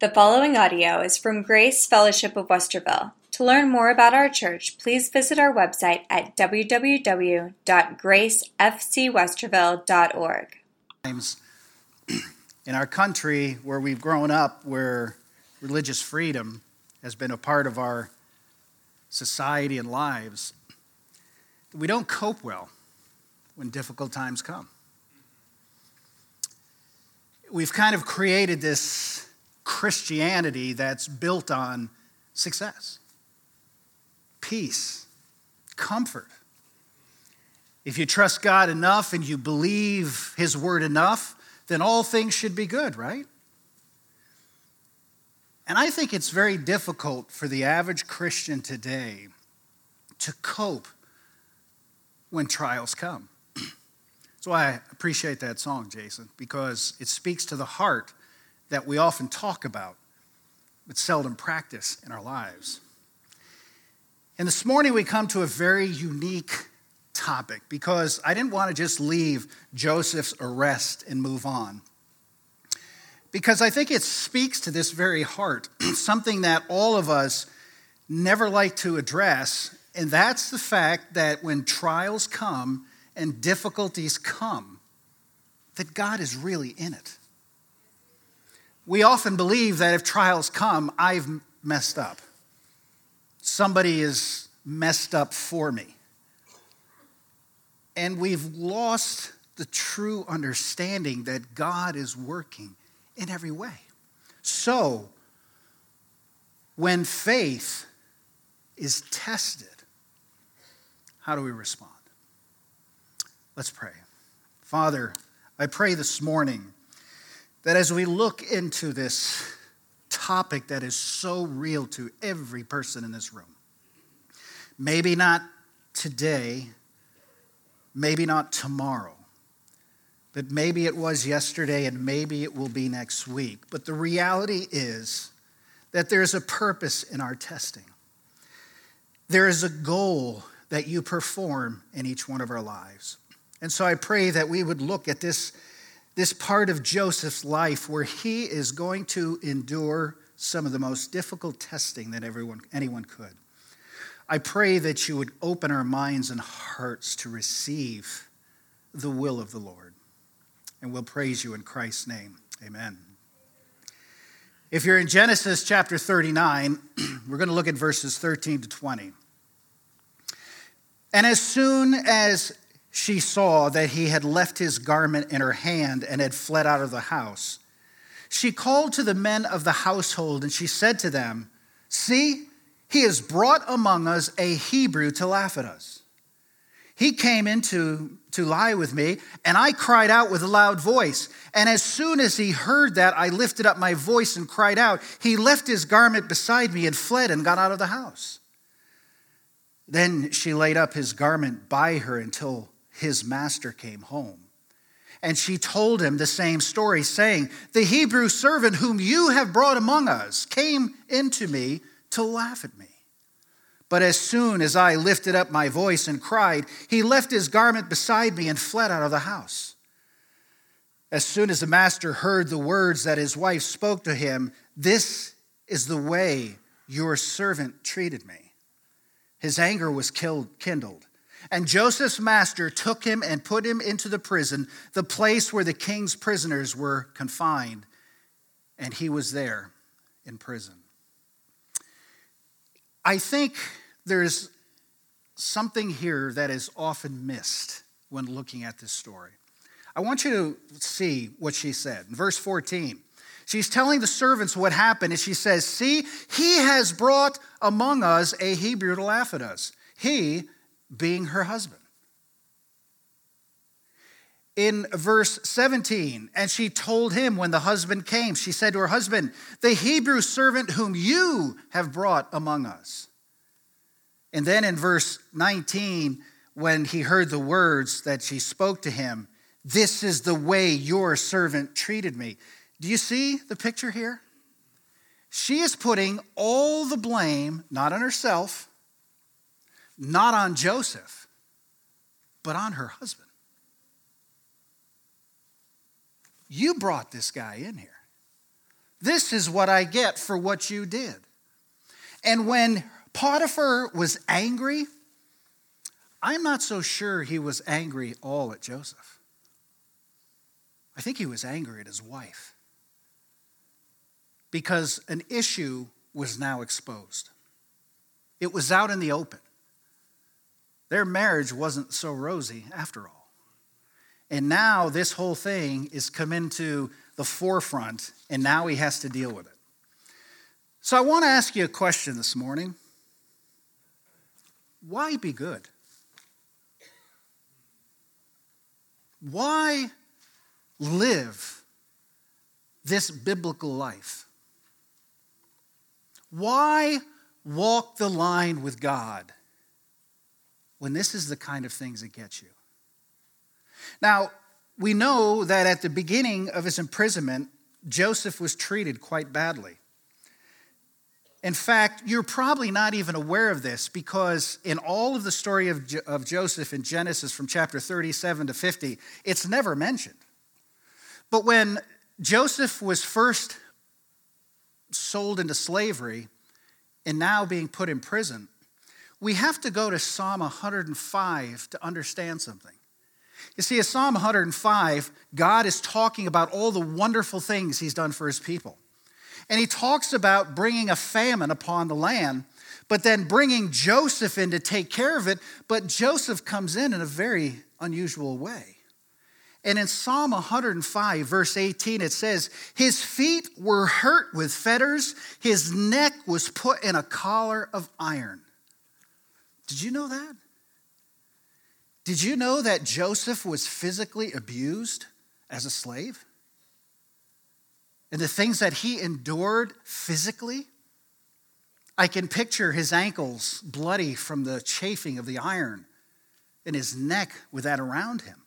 The following audio is from Grace Fellowship of Westerville. To learn more about our church, please visit our website at www.gracefcwesterville.org. in our country where we've grown up, where religious freedom has been a part of our society and lives, we don't cope well when difficult times come. We've kind of created this Christianity that's built on success, peace, comfort. If you trust God enough and you believe His word enough, then all things should be good, right? And I think it's very difficult for the average Christian today to cope when trials come. That's why I appreciate that song, Jason, because it speaks to the heart that we often talk about, but seldom practice in our lives. And this morning we come to a very unique topic because I didn't want to just leave Joseph's arrest and move on. Because I think it speaks to this very heart, something that all of us never like to address, and that's the fact that when trials come and difficulties come, that God is really in it we often believe that if trials come, I've messed up. Somebody is messed up for me. And we've lost the true understanding that God is working in every way. So, when faith is tested, how do we respond? Let's pray. Father, I pray this morning that as we look into this topic that is so real to every person in this room, maybe not today, maybe not tomorrow, but maybe it was yesterday and maybe it will be next week. But the reality is that there's a purpose in our testing. There is a goal that you perform in each one of our lives. And so I pray that we would look at this this part of Joseph's life where he is going to endure some of the most difficult testing that everyone, anyone could. I pray that you would open our minds and hearts to receive the will of the Lord. And we'll praise you in Christ's name. Amen. If you're in Genesis chapter 39, we're going to look at verses 13 to 20. And as soon as she saw that he had left his garment in her hand and had fled out of the house. She called to the men of the household and she said to them, See, he has brought among us a Hebrew to laugh at us. He came in to, to lie with me, and I cried out with a loud voice. And as soon as he heard that, I lifted up my voice and cried out. He left his garment beside me and fled and got out of the house. Then she laid up his garment by her until his master came home. And she told him the same story, saying, The Hebrew servant whom you have brought among us came into me to laugh at me. But as soon as I lifted up my voice and cried, he left his garment beside me and fled out of the house. As soon as the master heard the words that his wife spoke to him, This is the way your servant treated me. His anger was killed, kindled and Joseph's master took him and put him into the prison, the place where the king's prisoners were confined. And he was there in prison. I think there's something here that is often missed when looking at this story. I want you to see what she said. In verse 14, she's telling the servants what happened, and she says, See, he has brought among us a Hebrew to laugh at us. He being her husband. In verse 17, and she told him when the husband came, she said to her husband, The Hebrew servant whom you have brought among us. And then in verse 19, when he heard the words that she spoke to him, This is the way your servant treated me. Do you see the picture here? She is putting all the blame not on herself, not on Joseph, but on her husband. You brought this guy in here. This is what I get for what you did. And when Potiphar was angry, I'm not so sure he was angry all at Joseph. I think he was angry at his wife because an issue was now exposed. It was out in the open. Their marriage wasn't so rosy after all. And now this whole thing is come into the forefront, and now he has to deal with it. So I want to ask you a question this morning. Why be good? Why live this biblical life? Why walk the line with God when this is the kind of things that get you? Now, we know that at the beginning of his imprisonment, Joseph was treated quite badly. In fact, you're probably not even aware of this because in all of the story of, jo- of Joseph in Genesis from chapter 37 to 50, it's never mentioned. But when Joseph was first sold into slavery and now being put in prison, we have to go to Psalm 105 to understand something. You see, in Psalm 105, God is talking about all the wonderful things he's done for his people. And he talks about bringing a famine upon the land, but then bringing Joseph in to take care of it. But Joseph comes in in a very unusual way. And in Psalm 105, verse 18, it says, His feet were hurt with fetters, his neck was put in a collar of iron. Did you know that? Did you know that Joseph was physically abused as a slave? and the things that he endured physically. I can picture his ankles bloody from the chafing of the iron and his neck with that around him.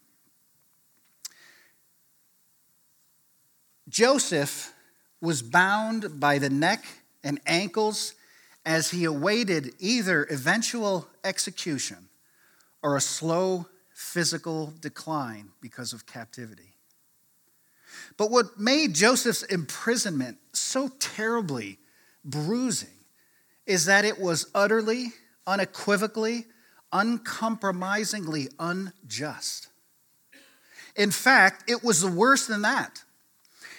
Joseph was bound by the neck and ankles as he awaited either eventual execution or a slow physical decline because of captivity. But what made Joseph's imprisonment so terribly bruising is that it was utterly, unequivocally, uncompromisingly unjust. In fact, it was worse than that.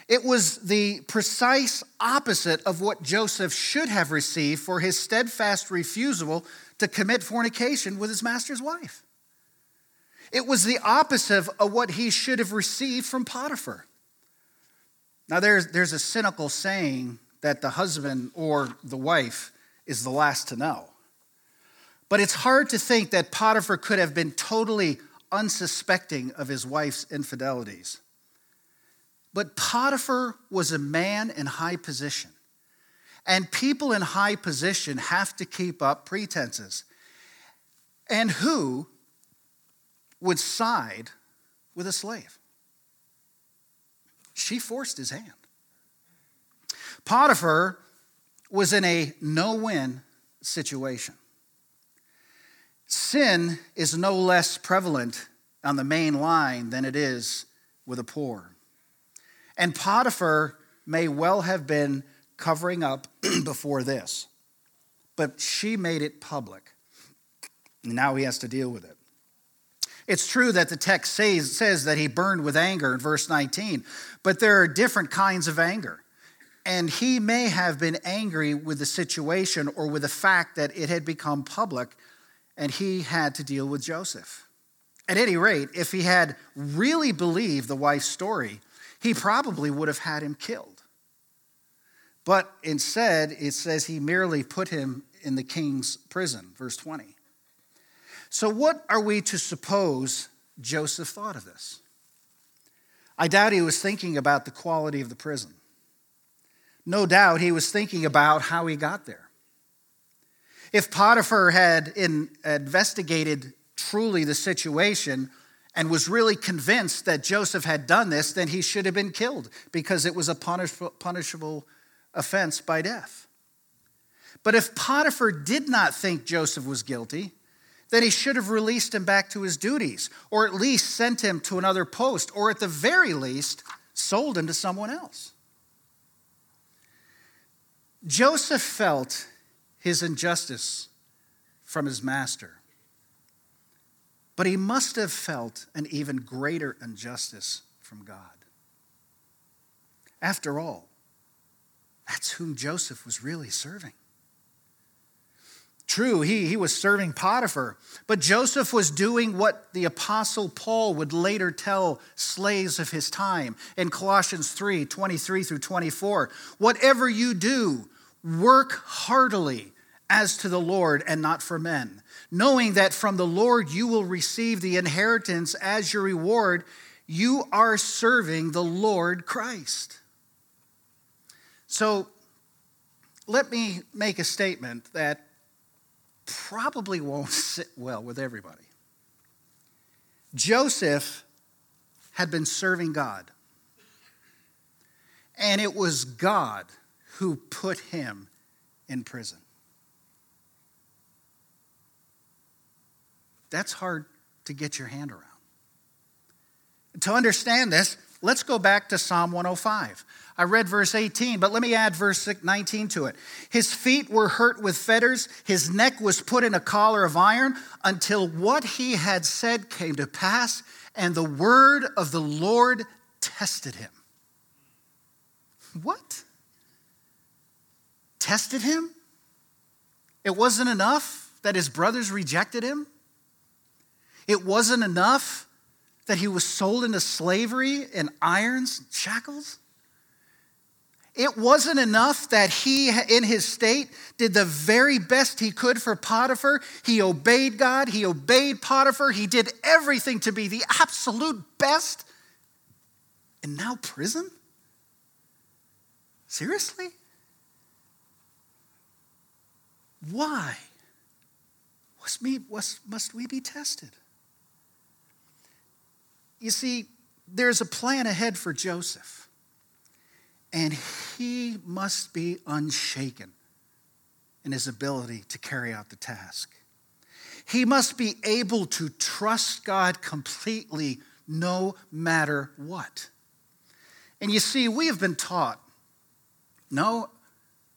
It was the precise opposite of what Joseph should have received for his steadfast refusal to commit fornication with his master's wife. It was the opposite of what he should have received from Potiphar. Now, there's, there's a cynical saying that the husband or the wife is the last to know. But it's hard to think that Potiphar could have been totally unsuspecting of his wife's infidelities. But Potiphar was a man in high position. And people in high position have to keep up pretenses. And who would side with a slave? she forced his hand. Potiphar was in a no win situation. Sin is no less prevalent on the main line than it is with the poor. And Potiphar may well have been covering up before this, but she made it public. And now he has to deal with it. It's true that the text says, says that he burned with anger in verse 19, but there are different kinds of anger. And he may have been angry with the situation or with the fact that it had become public and he had to deal with Joseph. At any rate, if he had really believed the wife's story, he probably would have had him killed. But instead, it says he merely put him in the king's prison, verse 20. So, what are we to suppose Joseph thought of this? I doubt he was thinking about the quality of the prison. No doubt he was thinking about how he got there. If Potiphar had investigated truly the situation and was really convinced that Joseph had done this, then he should have been killed because it was a punishable offense by death. But if Potiphar did not think Joseph was guilty, then he should have released him back to his duties, or at least sent him to another post, or at the very least, sold him to someone else. Joseph felt his injustice from his master, but he must have felt an even greater injustice from God. After all, that's whom Joseph was really serving. True, he, he was serving Potiphar, but Joseph was doing what the Apostle Paul would later tell slaves of his time in Colossians 3 23 through 24. Whatever you do, work heartily as to the Lord and not for men, knowing that from the Lord you will receive the inheritance as your reward. You are serving the Lord Christ. So let me make a statement that probably won't sit well with everybody. Joseph had been serving God, and it was God who put him in prison. That's hard to get your hand around. To understand this, let's go back to Psalm 105. I read verse 18, but let me add verse 19 to it. His feet were hurt with fetters, his neck was put in a collar of iron until what he had said came to pass, and the word of the Lord tested him. What? Tested him? It wasn't enough that his brothers rejected him? It wasn't enough that he was sold into slavery in irons and shackles? It wasn't enough that he, in his state, did the very best he could for Potiphar. He obeyed God, he obeyed Potiphar, he did everything to be the absolute best. And now prison? Seriously? Why must we, must we be tested? You see, there's a plan ahead for Joseph and he must be unshaken in his ability to carry out the task. He must be able to trust God completely no matter what. And you see, we have been taught, no,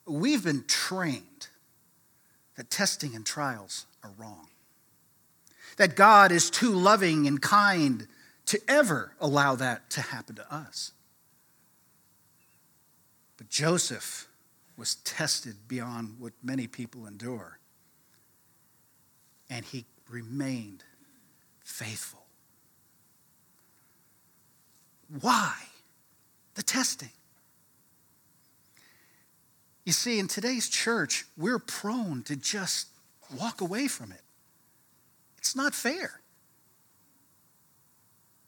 we've been trained that testing and trials are wrong. That God is too loving and kind to ever allow that to happen to us. But Joseph was tested beyond what many people endure. And he remained faithful. Why? The testing. You see, in today's church, we're prone to just walk away from it. It's not fair.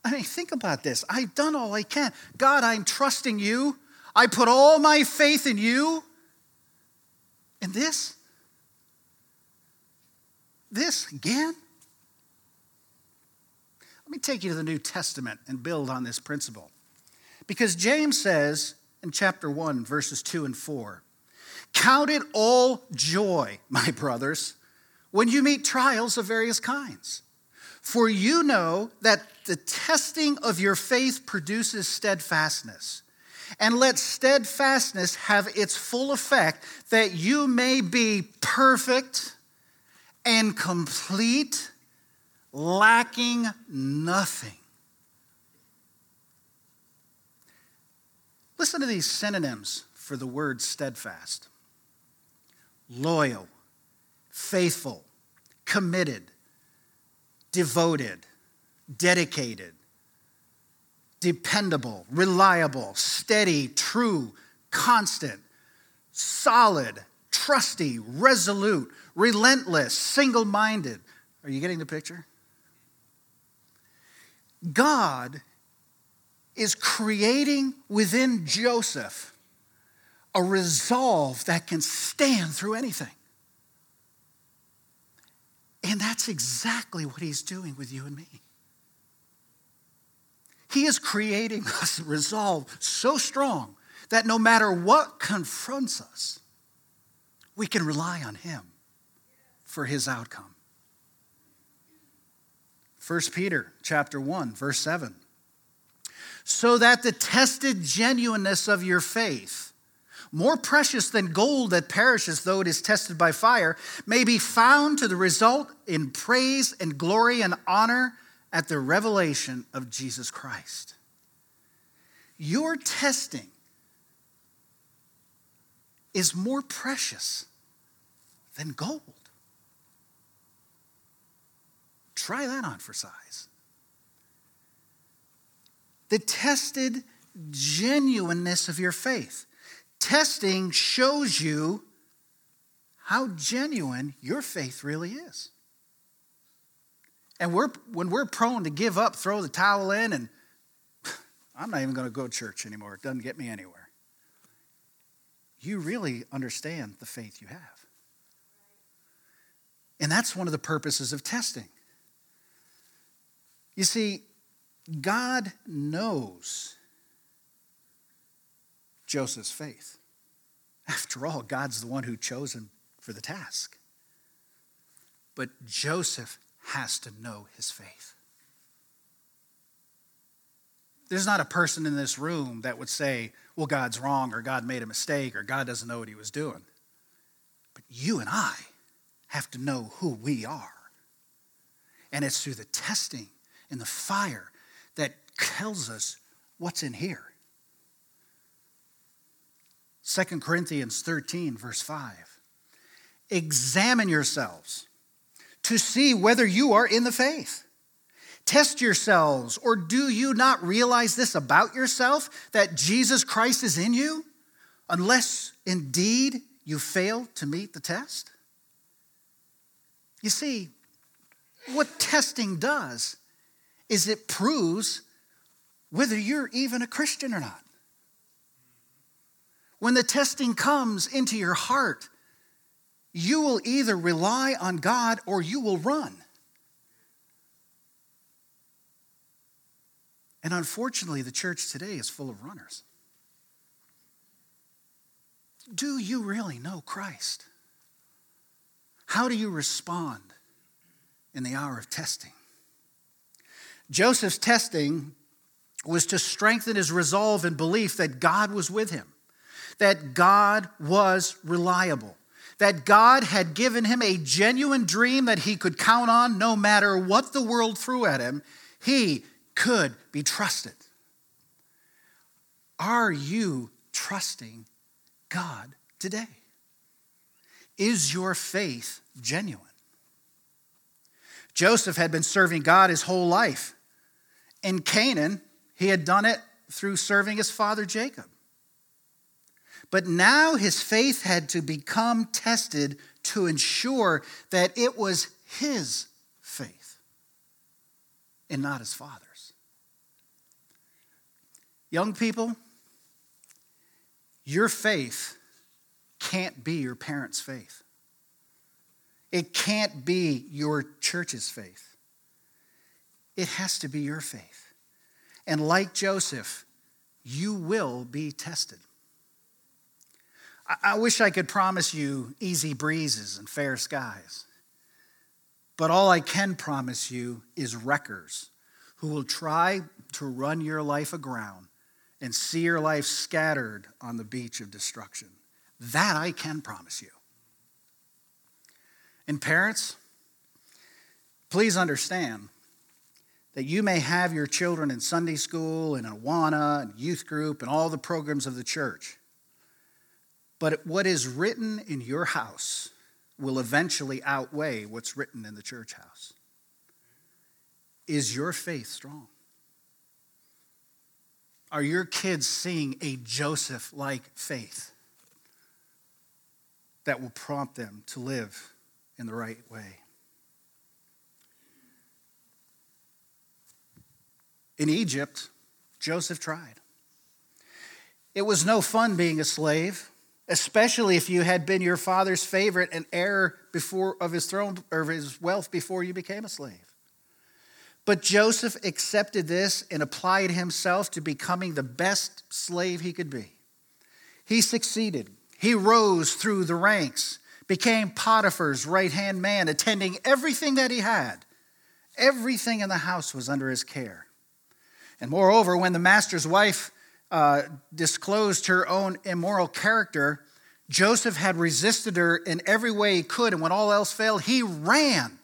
I mean, think about this. I've done all I can. God, I'm trusting you. I put all my faith in you. And this? This again? Let me take you to the New Testament and build on this principle. Because James says in chapter 1, verses 2 and 4 Count it all joy, my brothers, when you meet trials of various kinds. For you know that the testing of your faith produces steadfastness and let steadfastness have its full effect, that you may be perfect and complete, lacking nothing. Listen to these synonyms for the word steadfast loyal, faithful, committed, devoted, dedicated, dependable, reliable, steady, true, constant, solid, trusty, resolute, relentless, single minded. Are you getting the picture? God is creating within Joseph a resolve that can stand through anything. And that's exactly what he's doing with you and me. He is creating us a resolve so strong that no matter what confronts us, we can rely on Him for His outcome. 1 Peter chapter 1 verse 7 so that the tested genuineness of your faith more precious than gold that perishes though it is tested by fire, may be found to the result in praise and glory and honor at the revelation of Jesus Christ. Your testing is more precious than gold. Try that on for size. The tested genuineness of your faith. Testing shows you how genuine your faith really is. And we're, when we're prone to give up, throw the towel in, and I'm not even going to go to church anymore, it doesn't get me anywhere. You really understand the faith you have. And that's one of the purposes of testing. You see, God knows Joseph's faith. After all, God's the one who chose him for the task. But Joseph has to know his faith. There's not a person in this room that would say, well, God's wrong, or God made a mistake, or God doesn't know what he was doing. But you and I have to know who we are. And it's through the testing and the fire that tells us what's in here. 2 Corinthians 13, verse 5. Examine yourselves to see whether you are in the faith. Test yourselves, or do you not realize this about yourself that Jesus Christ is in you, unless indeed you fail to meet the test? You see, what testing does is it proves whether you're even a Christian or not. When the testing comes into your heart, you will either rely on God or you will run. And unfortunately, the church today is full of runners. Do you really know Christ? How do you respond in the hour of testing? Joseph's testing was to strengthen his resolve and belief that God was with him, that God was reliable, that God had given him a genuine dream that he could count on no matter what the world threw at him. He could be trusted. Are you trusting God today? Is your faith genuine? Joseph had been serving God his whole life. In Canaan, he had done it through serving his father Jacob. But now his faith had to become tested to ensure that it was his faith and not his father's. Young people, your faith can't be your parents' faith. It can't be your church's faith. It has to be your faith. And like Joseph, you will be tested. I wish I could promise you easy breezes and fair skies. But all I can promise you is wreckers who will try to run your life aground and see your life scattered on the beach of destruction. That I can promise you. And parents, please understand that you may have your children in Sunday school and Awana and youth group and all the programs of the church. But what is written in your house will eventually outweigh what's written in the church house. Is your faith strong? Are your kids seeing a Joseph like faith that will prompt them to live in the right way? In Egypt, Joseph tried. It was no fun being a slave especially if you had been your father's favorite and heir before of his throne or his wealth before you became a slave. But Joseph accepted this and applied himself to becoming the best slave he could be. He succeeded. He rose through the ranks, became Potiphar's right hand man, attending everything that he had. Everything in the house was under his care. And moreover, when the master's wife uh, disclosed her own immoral character, Joseph had resisted her in every way he could, and when all else failed, he ran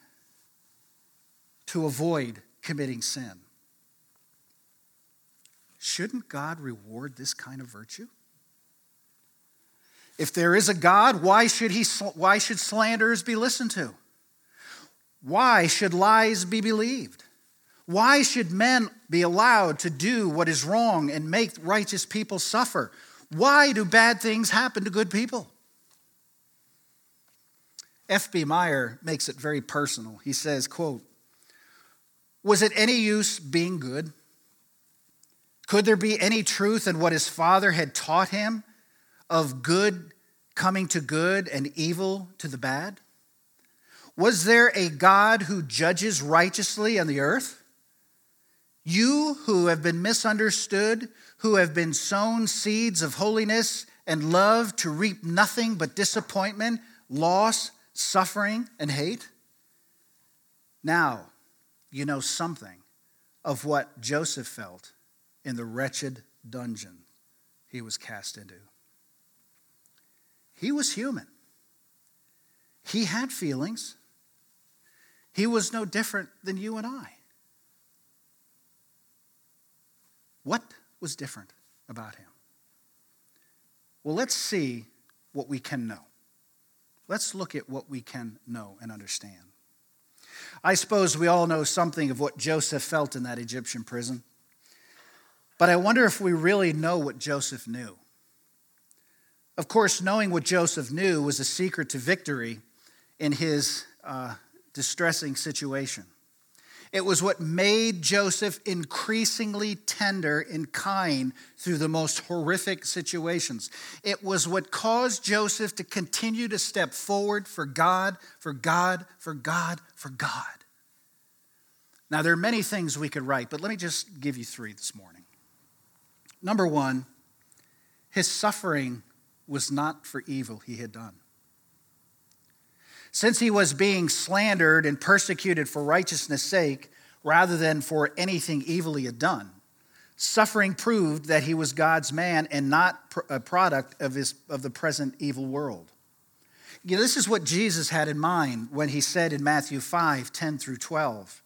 to avoid committing sin. Shouldn't God reward this kind of virtue? If there is a God, why should, he, why should slanderers be listened to? Why should lies be believed? Why should men be allowed to do what is wrong and make righteous people suffer? Why do bad things happen to good people? F.B. Meyer makes it very personal. He says, quote, Was it any use being good? Could there be any truth in what his father had taught him of good coming to good and evil to the bad? Was there a God who judges righteously on the earth? You who have been misunderstood, who have been sown seeds of holiness and love to reap nothing but disappointment, loss, suffering, and hate? Now you know something of what Joseph felt in the wretched dungeon he was cast into. He was human, he had feelings. He was no different than you and I. What was different about him? Well, let's see what we can know. Let's look at what we can know and understand. I suppose we all know something of what Joseph felt in that Egyptian prison. But I wonder if we really know what Joseph knew. Of course, knowing what Joseph knew was a secret to victory in his uh, distressing situation. It was what made Joseph increasingly tender and kind through the most horrific situations. It was what caused Joseph to continue to step forward for God, for God, for God, for God. Now, there are many things we could write, but let me just give you three this morning. Number one, his suffering was not for evil he had done. Since he was being slandered and persecuted for righteousness' sake rather than for anything evil he had done, suffering proved that he was God's man and not a product of, his, of the present evil world. You know, this is what Jesus had in mind when he said in Matthew 5 10 through 12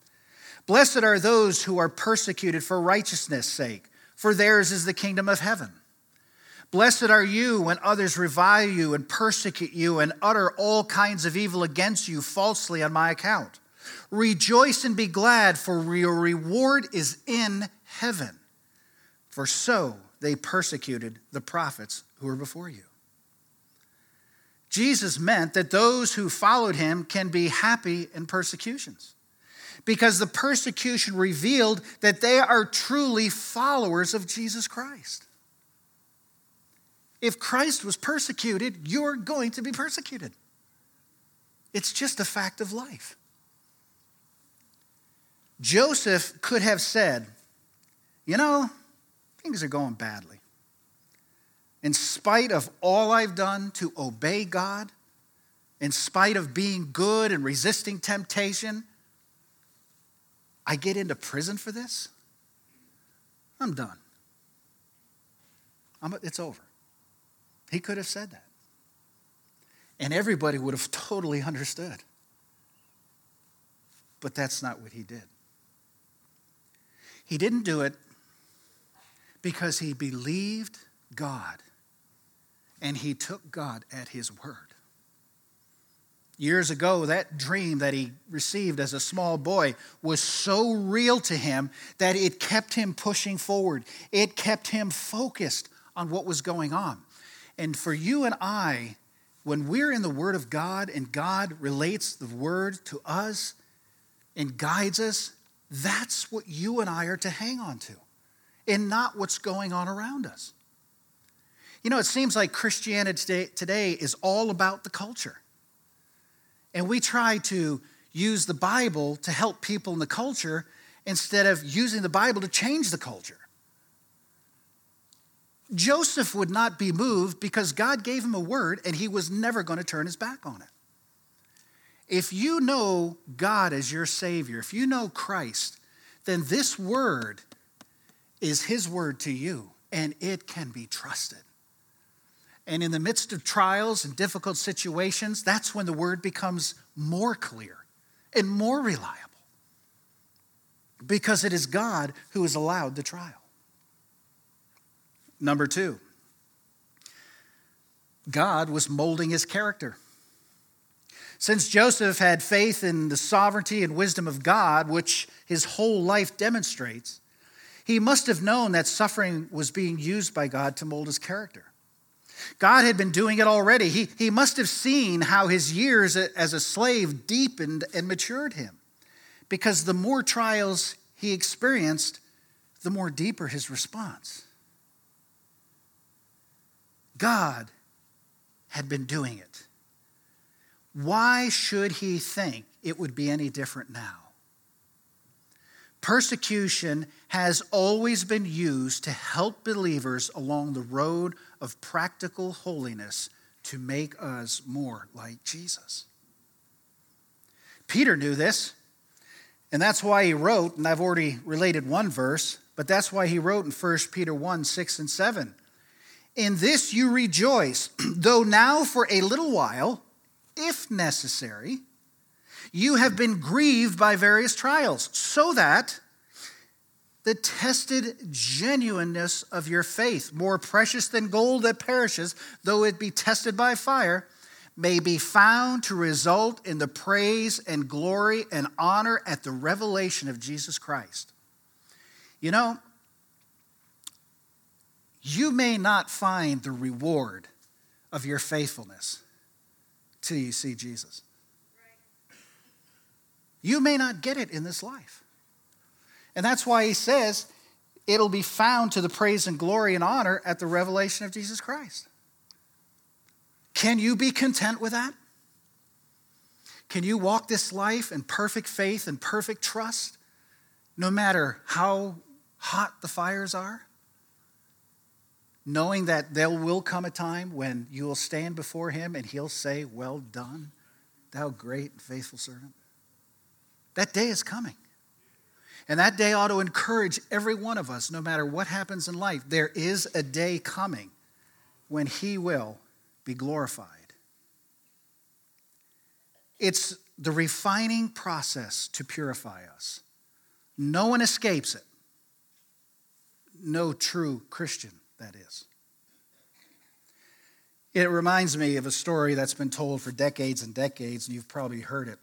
Blessed are those who are persecuted for righteousness' sake, for theirs is the kingdom of heaven. Blessed are you when others revile you and persecute you and utter all kinds of evil against you falsely on my account. Rejoice and be glad, for your reward is in heaven. For so they persecuted the prophets who were before you. Jesus meant that those who followed him can be happy in persecutions because the persecution revealed that they are truly followers of Jesus Christ. If Christ was persecuted, you're going to be persecuted. It's just a fact of life. Joseph could have said, You know, things are going badly. In spite of all I've done to obey God, in spite of being good and resisting temptation, I get into prison for this? I'm done. I'm, it's over. He could have said that. And everybody would have totally understood. But that's not what he did. He didn't do it because he believed God and he took God at his word. Years ago, that dream that he received as a small boy was so real to him that it kept him pushing forward. It kept him focused on what was going on. And for you and I, when we're in the Word of God and God relates the Word to us and guides us, that's what you and I are to hang on to, and not what's going on around us. You know, it seems like Christianity today, is all about the culture. And we try to use the Bible to help people in the culture instead of using the Bible to change the culture. Joseph would not be moved because God gave him a word and he was never going to turn his back on it. If you know God as your Savior, if you know Christ, then this word is his word to you. and it can be trusted. And in the midst of trials and difficult situations, that's when the word becomes more clear and more reliable because it is God who has allowed the trial. Number two, God was molding his character. Since Joseph had faith in the sovereignty and wisdom of God, which his whole life demonstrates, he must have known that suffering was being used by God to mold his character. God had been doing it already. He, he must have seen how his years as a slave deepened and matured him. Because the more trials he experienced, the more deeper his response. God had been doing it. Why should he think it would be any different now? Persecution has always been used to help believers along the road of practical holiness to make us more like Jesus. Peter knew this, and that's why he wrote, and I've already related one verse, but that's why he wrote in 1 Peter 1 6 and 7. In this you rejoice, though now for a little while, if necessary, you have been grieved by various trials, so that the tested genuineness of your faith, more precious than gold that perishes, though it be tested by fire, may be found to result in the praise and glory and honor at the revelation of Jesus Christ. You know, you may not find the reward of your faithfulness till you see Jesus. You may not get it in this life. And that's why he says it'll be found to the praise and glory and honor at the revelation of Jesus Christ. Can you be content with that? Can you walk this life in perfect faith and perfect trust, no matter how hot the fires are? Knowing that there will come a time when you will stand before him and he'll say, Well done, thou great and faithful servant. That day is coming. And that day ought to encourage every one of us, no matter what happens in life. There is a day coming when He will be glorified. It's the refining process to purify us. No one escapes it. No true Christian, that is. It reminds me of a story that's been told for decades and decades, and you've probably heard it.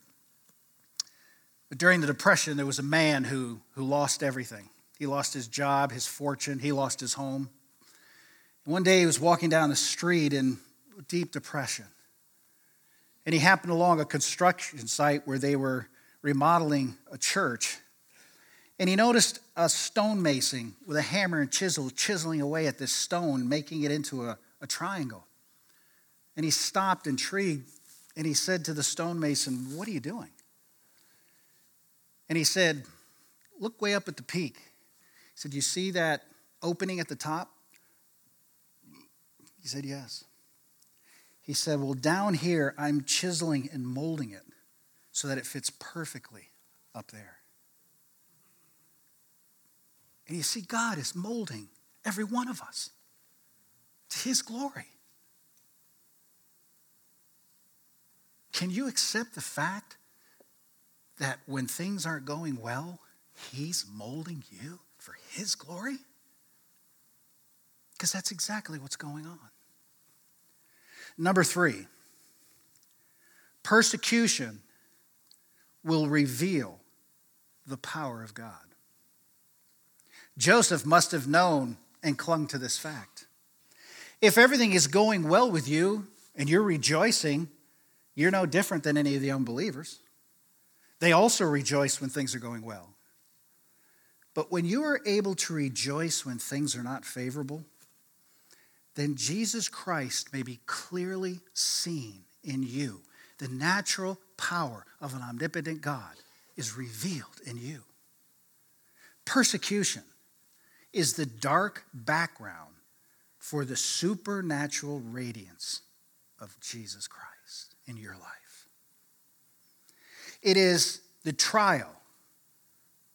But during the Depression, there was a man who, who lost everything. He lost his job, his fortune, he lost his home. one day he was walking down the street in deep depression. And he happened along a construction site where they were remodeling a church. And he noticed a stonemason with a hammer and chisel chiseling away at this stone, making it into a, a triangle. And he stopped, intrigued, and he said to the stonemason, What are you doing? And he said, Look way up at the peak. He said, You see that opening at the top? He said, Yes. He said, Well, down here, I'm chiseling and molding it so that it fits perfectly up there. And you see, God is molding every one of us to His glory. Can you accept the fact that when things aren't going well, He's molding you for His glory? Because that's exactly what's going on. Number three, persecution will reveal the power of God. Joseph must have known and clung to this fact. If everything is going well with you and you're rejoicing, you're no different than any of the unbelievers. They also rejoice when things are going well. But when you are able to rejoice when things are not favorable, then Jesus Christ may be clearly seen in you. The natural power of an omnipotent God is revealed in you. Persecution is the dark background for the supernatural radiance of Jesus Christ in your life. It is the trial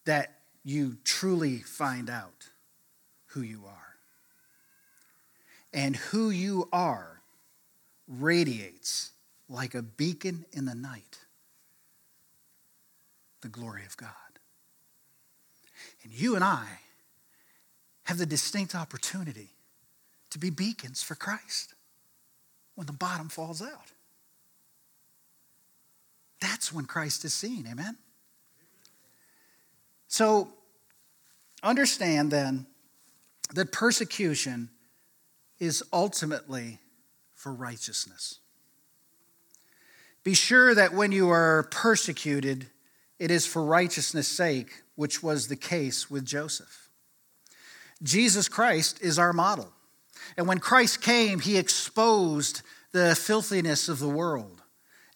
that you truly find out who you are. and who you are radiates like a beacon in the night the glory of God. And you and I have the distinct opportunity to be beacons for Christ when the bottom falls out. That's when Christ is seen. Amen? So, understand then that persecution is ultimately for righteousness. Be sure that when you are persecuted, it is for righteousness' sake, which was the case with Joseph. Jesus Christ is our model. And when Christ came, he exposed the filthiness of the world.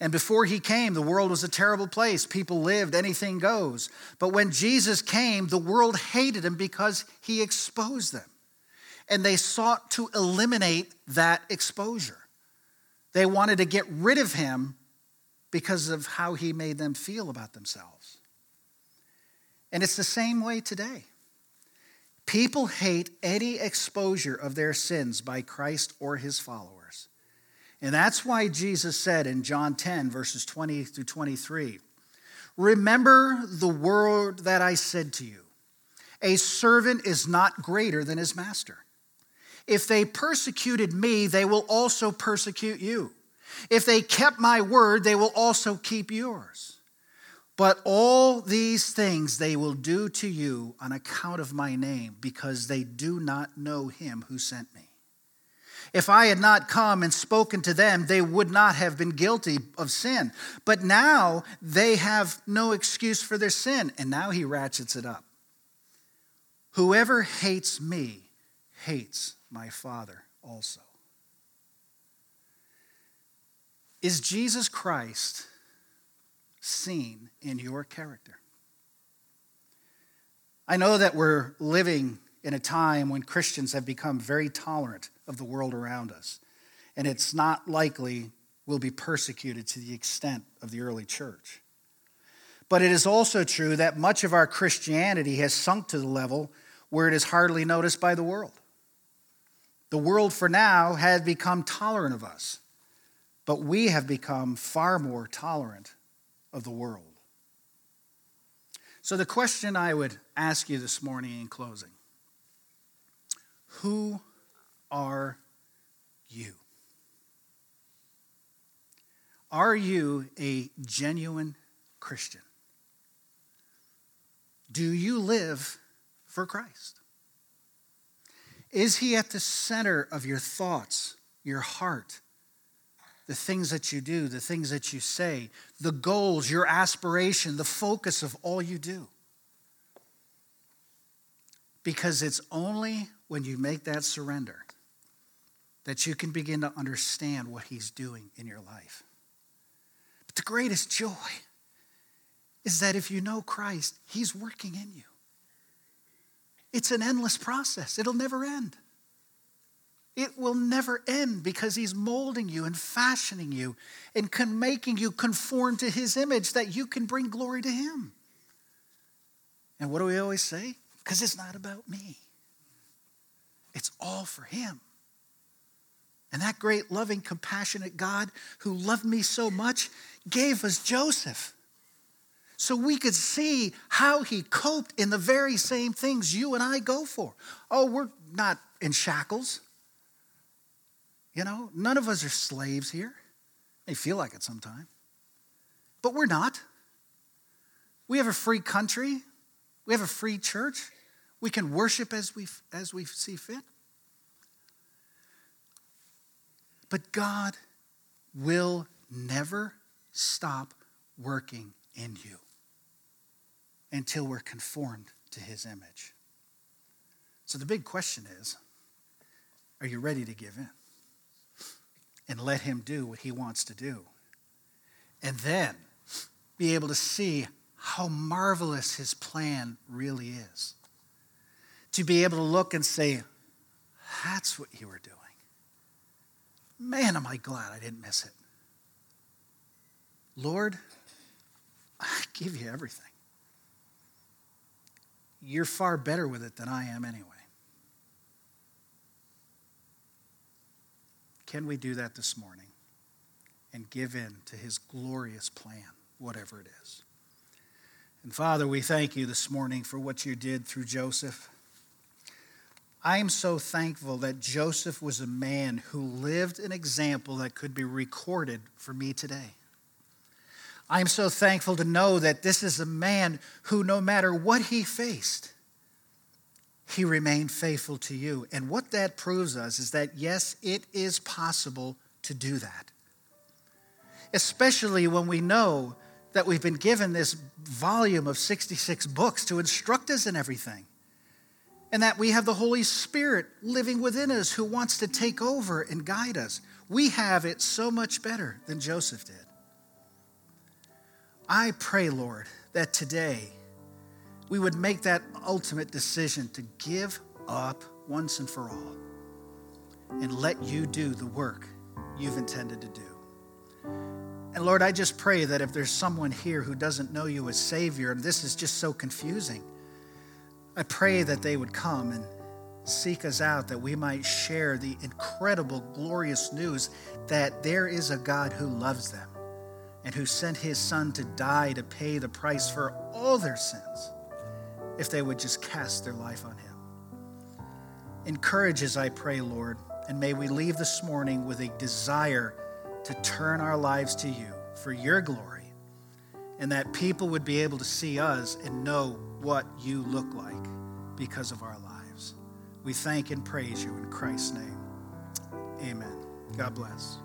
And before he came, the world was a terrible place. People lived, anything goes. But when Jesus came, the world hated him because he exposed them. And they sought to eliminate that exposure. They wanted to get rid of him because of how he made them feel about themselves. And it's the same way today. People hate any exposure of their sins by Christ or his followers. And that's why Jesus said in John 10, verses 20 through 23 Remember the word that I said to you a servant is not greater than his master. If they persecuted me, they will also persecute you. If they kept my word, they will also keep yours. But all these things they will do to you on account of my name, because they do not know him who sent me. If I had not come and spoken to them, they would not have been guilty of sin. But now they have no excuse for their sin. And now he ratchets it up. Whoever hates me hates my Father also. Is Jesus Christ seen in your character? I know that we're living in a time when Christians have become very tolerant of the world around us, and it's not likely we'll be persecuted to the extent of the early church. But it is also true that much of our Christianity has sunk to the level where it is hardly noticed by the world. The world, for now, has become tolerant of us, but we have become far more tolerant of the world. So, the question I would ask you this morning in closing Who are you? Are you a genuine Christian? Do you live for Christ? Is he at the center of your thoughts, your heart, the things that you do, the things that you say, the goals, your aspiration, the focus of all you do? Because it's only when you make that surrender that you can begin to understand what he's doing in your life. But the greatest joy is that if you know Christ, he's working in you. It's an endless process, it'll never end. It will never end because he's molding you and fashioning you and con- making you conform to his image that you can bring glory to him. And what do we always say? Because it's not about me, it's all for him. And that great, loving, compassionate God who loved me so much gave us Joseph so we could see how he coped in the very same things you and I go for. Oh, we're not in shackles. You know, none of us are slaves here. They feel like it sometimes. But we're not. We have a free country. We have a free church. We can worship as we, as we see fit. But God will never stop working in you until we're conformed to his image. So the big question is are you ready to give in? And let him do what he wants to do. And then be able to see how marvelous his plan really is. To be able to look and say, that's what you were doing. Man, am I glad I didn't miss it. Lord, I give you everything you're far better with it than I am anyway. Can we do that this morning and give in to his glorious plan, whatever it is? And Father, we thank you this morning for what you did through Joseph. I am so thankful that Joseph was a man who lived an example that could be recorded for me today. I am so thankful to know that this is a man who, no matter what he faced, he remained faithful to you. And what that proves us is that, yes, it is possible to do that. Especially when we know that we've been given this volume of 66 books to instruct us in everything. And that we have the Holy Spirit living within us who wants to take over and guide us. We have it so much better than Joseph did. I pray, Lord, that today we would make that ultimate decision to give up once and for all and let you do the work you've intended to do. And Lord, I just pray that if there's someone here who doesn't know you as Savior, and this is just so confusing, I pray that they would come and seek us out, that we might share the incredible, glorious news that there is a God who loves them and who sent his Son to die to pay the price for all their sins if they would just cast their life on him. Encourage us, I pray, Lord, and may we leave this morning with a desire to turn our lives to you for your glory, and that people would be able to see us and know what you look like because of our lives. We thank and praise you in Christ's name. Amen. God bless.